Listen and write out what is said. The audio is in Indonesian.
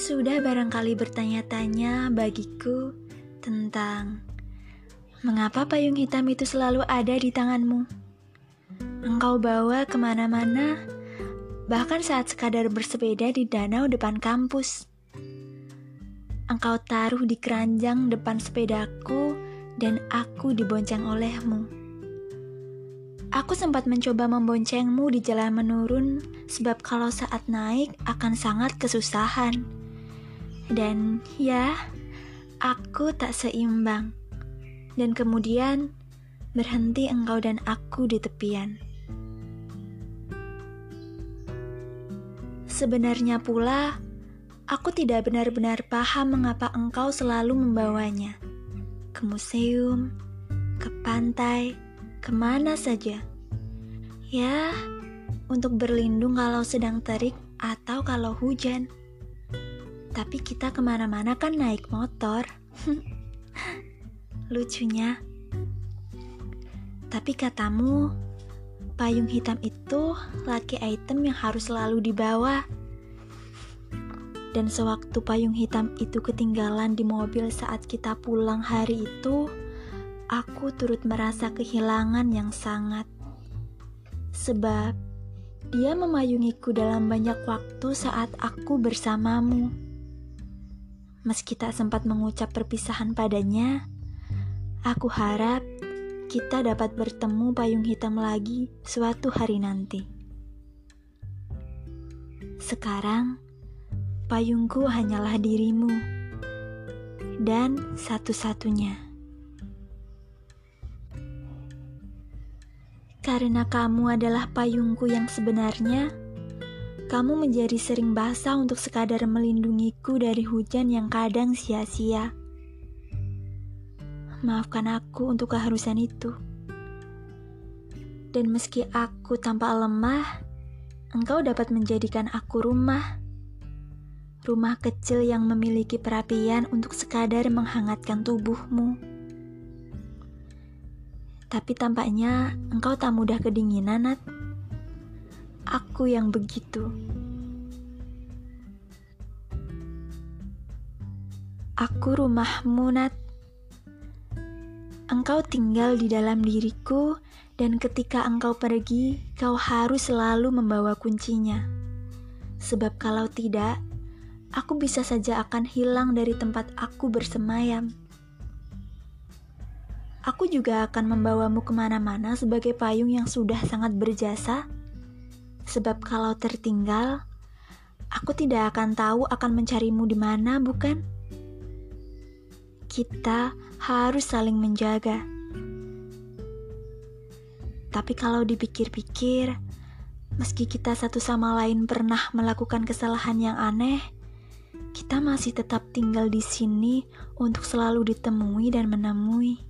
Sudah barangkali bertanya-tanya bagiku tentang mengapa payung hitam itu selalu ada di tanganmu. Engkau bawa ke mana-mana, bahkan saat sekadar bersepeda di danau depan kampus. Engkau taruh di keranjang depan sepedaku dan aku dibonceng olehmu. Aku sempat mencoba memboncengmu di jalan menurun sebab kalau saat naik akan sangat kesusahan. Dan ya, aku tak seimbang. Dan kemudian berhenti engkau dan aku di tepian. Sebenarnya pula, aku tidak benar-benar paham mengapa engkau selalu membawanya ke museum, ke pantai, ke mana saja. Ya, untuk berlindung kalau sedang terik atau kalau hujan. Tapi kita ke mana-mana kan naik motor. Lucunya. Tapi katamu, payung hitam itu laki item yang harus selalu dibawa. Dan sewaktu payung hitam itu ketinggalan di mobil saat kita pulang hari itu, aku turut merasa kehilangan yang sangat. Sebab dia memayungiku dalam banyak waktu saat aku bersamamu. Meski tak sempat mengucap perpisahan padanya, aku harap kita dapat bertemu payung hitam lagi suatu hari nanti. Sekarang, payungku hanyalah dirimu dan satu-satunya. Karena kamu adalah payungku yang sebenarnya, kamu menjadi sering basah untuk sekadar melindungiku dari hujan yang kadang sia-sia. Maafkan aku untuk keharusan itu. Dan meski aku tampak lemah, engkau dapat menjadikan aku rumah rumah kecil yang memiliki perapian untuk sekadar menghangatkan tubuhmu. Tapi tampaknya engkau tak mudah kedinginan, Nat. Aku yang begitu. Aku rumahmu, Nat. Engkau tinggal di dalam diriku, dan ketika engkau pergi, kau harus selalu membawa kuncinya. Sebab kalau tidak, aku bisa saja akan hilang dari tempat aku bersemayam. Aku juga akan membawamu ke mana-mana sebagai payung yang sudah sangat berjasa, sebab kalau tertinggal, aku tidak akan tahu akan mencarimu di mana, bukan? Kita harus saling menjaga. Tapi kalau dipikir-pikir, meski kita satu sama lain pernah melakukan kesalahan yang aneh, kita masih tetap tinggal di sini untuk selalu ditemui dan menemui.